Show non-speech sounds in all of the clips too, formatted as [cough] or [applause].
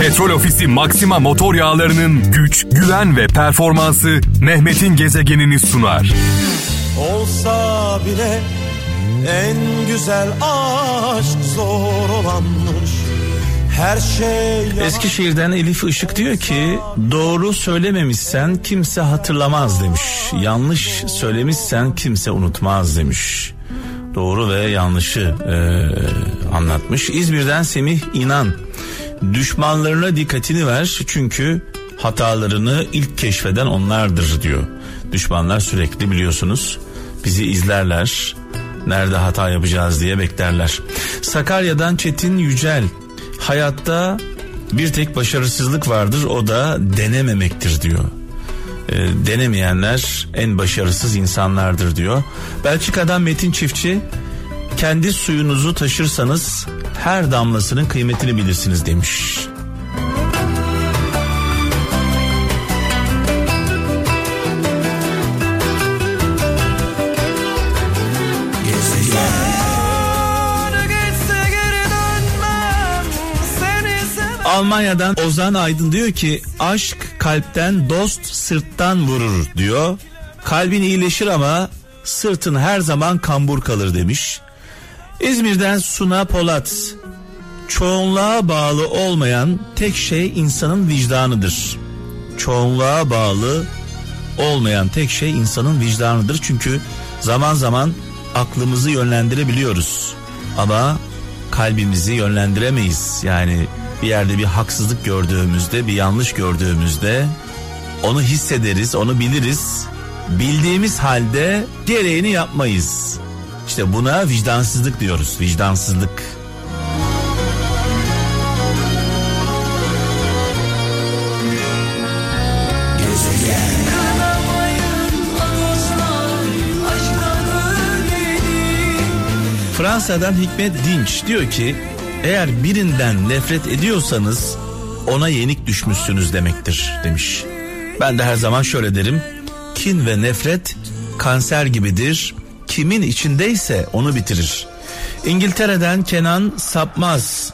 Petrol Ofisi Maxima motor yağlarının güç, güven ve performansı Mehmet'in gezegenini sunar. Olsa bile en güzel aşk zor olanmış. Her şey. Eskişehir'den Elif Işık diyor ki doğru söylememişsen kimse hatırlamaz demiş. Yanlış söylemişsen kimse unutmaz demiş. Doğru ve yanlışı e, anlatmış. İzmir'den Semih İnan düşmanlarına dikkatini ver çünkü hatalarını ilk keşfeden onlardır diyor. Düşmanlar sürekli biliyorsunuz bizi izlerler. Nerede hata yapacağız diye beklerler. Sakarya'dan Çetin Yücel hayatta bir tek başarısızlık vardır o da denememektir diyor. E, denemeyenler en başarısız insanlardır diyor. Belçika'dan Metin Çiftçi kendi suyunuzu taşırsanız her damlasının kıymetini bilirsiniz demiş. Almanya'dan Ozan Aydın diyor ki aşk kalpten dost sırttan vurur diyor. Kalbin iyileşir ama sırtın her zaman kambur kalır demiş. İzmir'den Suna Polat çoğunluğa bağlı olmayan tek şey insanın vicdanıdır. Çoğunluğa bağlı olmayan tek şey insanın vicdanıdır. Çünkü zaman zaman aklımızı yönlendirebiliyoruz. Ama kalbimizi yönlendiremeyiz. Yani bir yerde bir haksızlık gördüğümüzde, bir yanlış gördüğümüzde onu hissederiz, onu biliriz. Bildiğimiz halde gereğini yapmayız. İşte buna vicdansızlık diyoruz. Vicdansızlık. Fransa'dan Hikmet Dinç diyor ki eğer birinden nefret ediyorsanız ona yenik düşmüşsünüz demektir demiş. Ben de her zaman şöyle derim. Kin ve nefret kanser gibidir. Kimin içindeyse onu bitirir. İngiltere'den Kenan Sapmaz.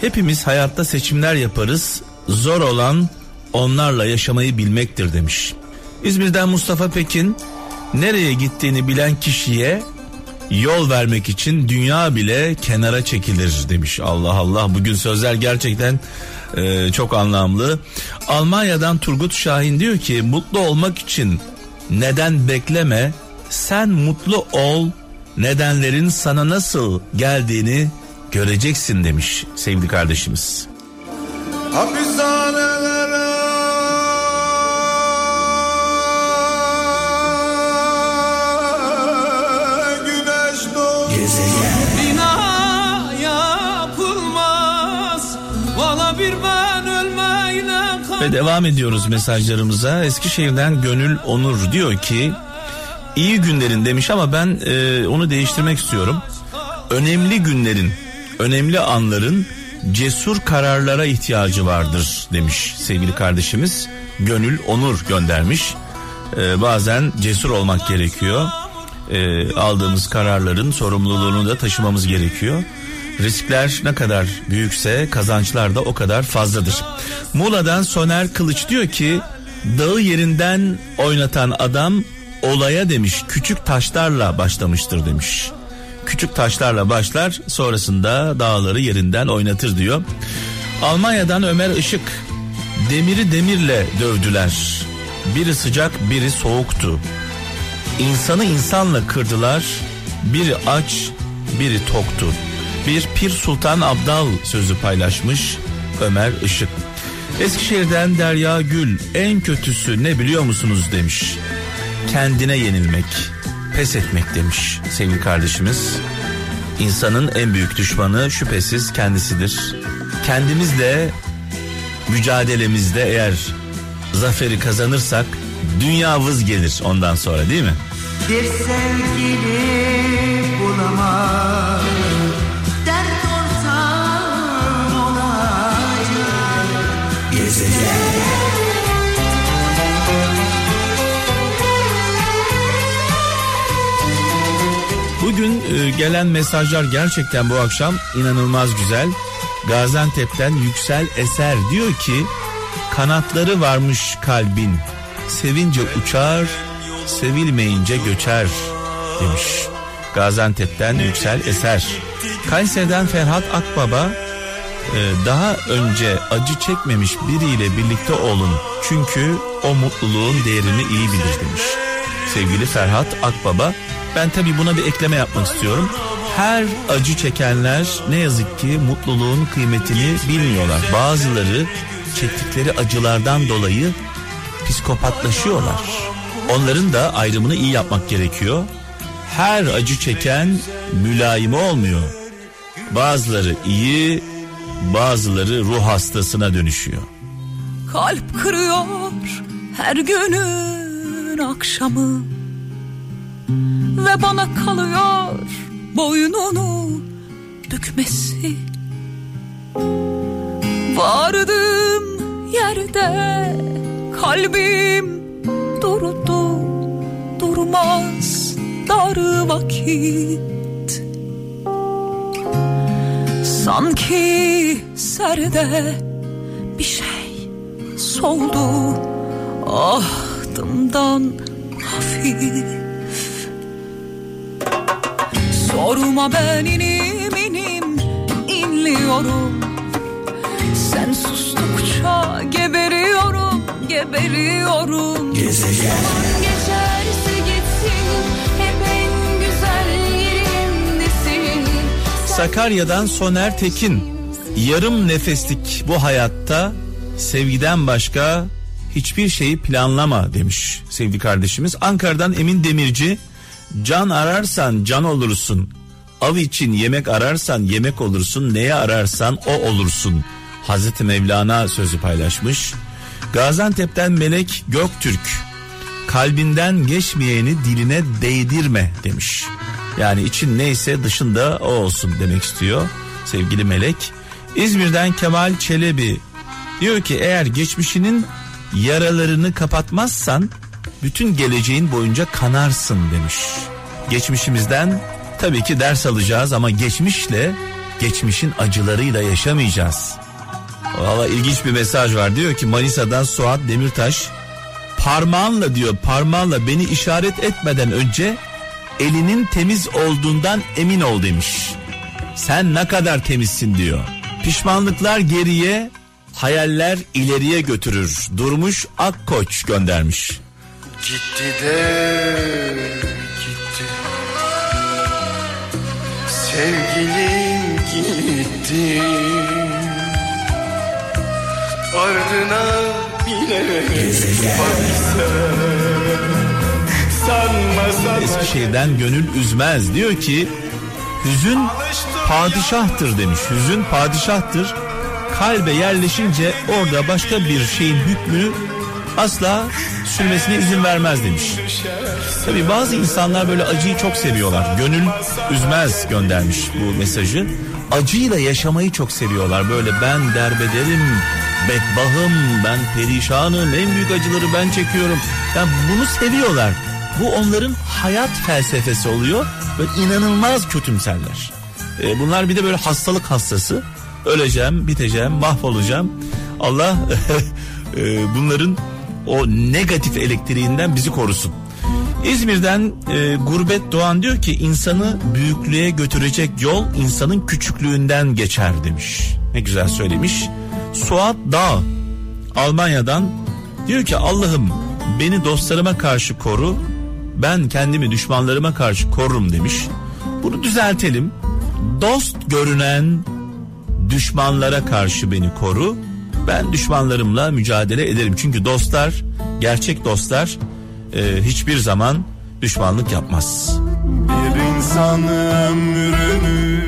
Hepimiz hayatta seçimler yaparız. Zor olan onlarla yaşamayı bilmektir demiş. İzmir'den Mustafa Pekin nereye gittiğini bilen kişiye yol vermek için dünya bile kenara çekilir demiş. Allah Allah bugün sözler gerçekten e, çok anlamlı. Almanya'dan Turgut Şahin diyor ki mutlu olmak için neden bekleme sen mutlu ol nedenlerin sana nasıl geldiğini göreceksin demiş sevgili kardeşimiz. Hapishanelere güneş doğdu. Bina yapılmaz Valla bir ben ölmeyle Ve devam ediyoruz mesajlarımıza. Eskişehir'den Gönül Onur diyor ki iyi günlerin demiş ama ben e, onu değiştirmek istiyorum. Önemli günlerin, önemli anların cesur kararlara ihtiyacı vardır demiş sevgili kardeşimiz. Gönül Onur göndermiş. E, bazen cesur olmak gerekiyor. E, aldığımız kararların sorumluluğunu da taşımamız gerekiyor. Riskler ne kadar büyükse kazançlar da o kadar fazladır. Muğla'dan Soner Kılıç diyor ki dağı yerinden oynatan adam olaya demiş küçük taşlarla başlamıştır demiş. Küçük taşlarla başlar sonrasında dağları yerinden oynatır diyor. Almanya'dan Ömer Işık demiri demirle dövdüler. Biri sıcak biri soğuktu. İnsanı insanla kırdılar. Biri aç, biri toktu. Bir Pir Sultan Abdal sözü paylaşmış Ömer Işık. Eskişehir'den Derya Gül en kötüsü ne biliyor musunuz demiş. Kendine yenilmek, pes etmek demiş sevgili kardeşimiz. İnsanın en büyük düşmanı şüphesiz kendisidir. Kendimizle mücadelemizde eğer zaferi kazanırsak dünya vız gelir ondan sonra değil mi? Bir sevgili bulamam Bugün e, gelen mesajlar gerçekten bu akşam inanılmaz güzel. Gaziantep'ten Yüksel Eser diyor ki kanatları varmış kalbin sevince uçar sevilmeyince göçer demiş. Gaziantep'ten Yüksel Eser. Kayseri'den Ferhat Akbaba e, daha önce acı çekmemiş biriyle birlikte olun. Çünkü o mutluluğun değerini iyi bilir demiş. Sevgili Ferhat Akbaba. Ben tabii buna bir ekleme yapmak istiyorum. Her acı çekenler ne yazık ki mutluluğun kıymetini bilmiyorlar. Bazıları çektikleri acılardan dolayı psikopatlaşıyorlar. Onların da ayrımını iyi yapmak gerekiyor. Her acı çeken mülayim olmuyor. Bazıları iyi, bazıları ruh hastasına dönüşüyor. Kalp kırıyor her günün akşamı Ve bana kalıyor boynunu bükmesi Vardığım yerde kalbim durdu Durmaz dar vakit. Sanki serde bir şey soldu ahdımdan hafif Sorma ben inim inim inliyorum Sen sustukça geberiyorum geberiyorum Geçerse gitsin hep en güzel yerimdesin Sakarya'dan Soner Tekin. Yarım nefeslik bu hayatta sevgiden başka hiçbir şeyi planlama demiş sevgili kardeşimiz. Ankara'dan Emin Demirci. Can ararsan can olursun. Av için yemek ararsan yemek olursun. Neye ararsan o olursun. Hazreti Mevlana sözü paylaşmış. Gaziantep'ten Melek Göktürk. Kalbinden geçmeyeni diline değdirme demiş. Yani için neyse dışında o olsun demek istiyor sevgili Melek. İzmir'den Kemal Çelebi diyor ki eğer geçmişinin yaralarını kapatmazsan bütün geleceğin boyunca kanarsın demiş. Geçmişimizden tabii ki ders alacağız ama geçmişle geçmişin acılarıyla yaşamayacağız. Valla ilginç bir mesaj var diyor ki Manisa'dan Suat Demirtaş parmağınla diyor parmağınla beni işaret etmeden önce elinin temiz olduğundan emin ol demiş. Sen ne kadar temizsin diyor. Pişmanlıklar geriye, hayaller ileriye götürür. Durmuş Akkoç göndermiş. Gitti de Sevgilim gitti. Ardına bile baksa Sanmasa Eskişehir'den gönül üzmez. Diyor ki hüzün padişahtır demiş. Hüzün padişahtır. Kalbe yerleşince orada başka bir şeyin hükmünü asla sürmesine izin vermez demiş. Tabi bazı insanlar böyle acıyı çok seviyorlar. Gönül üzmez göndermiş bu mesajı. Acıyla yaşamayı çok seviyorlar. Böyle ben derbederim, bedbahım, ben perişanım, en büyük acıları ben çekiyorum. Yani bunu seviyorlar. Bu onların hayat felsefesi oluyor ve inanılmaz kötümserler. E, bunlar bir de böyle hastalık hastası. Öleceğim, biteceğim, mahvolacağım. Allah [laughs] e, bunların o negatif elektriğinden bizi korusun. İzmir'den e, Gurbet Doğan diyor ki insanı büyüklüğe götürecek yol insanın küçüklüğünden geçer demiş. Ne güzel söylemiş. Suat Dağ Almanya'dan diyor ki Allah'ım beni dostlarıma karşı koru ben kendimi düşmanlarıma karşı korurum demiş. Bunu düzeltelim. Dost görünen düşmanlara karşı beni koru. Ben düşmanlarımla mücadele ederim. Çünkü dostlar, gerçek dostlar e, hiçbir zaman düşmanlık yapmaz. Bir insan ömrünü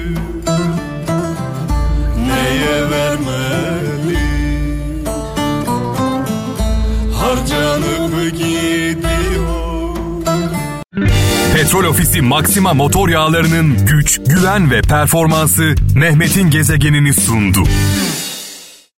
Neye vermeli Harcanıp gidiyor Petrol Ofisi Maxima motor yağlarının güç, güven ve performansı Mehmet'in gezegenini sundu.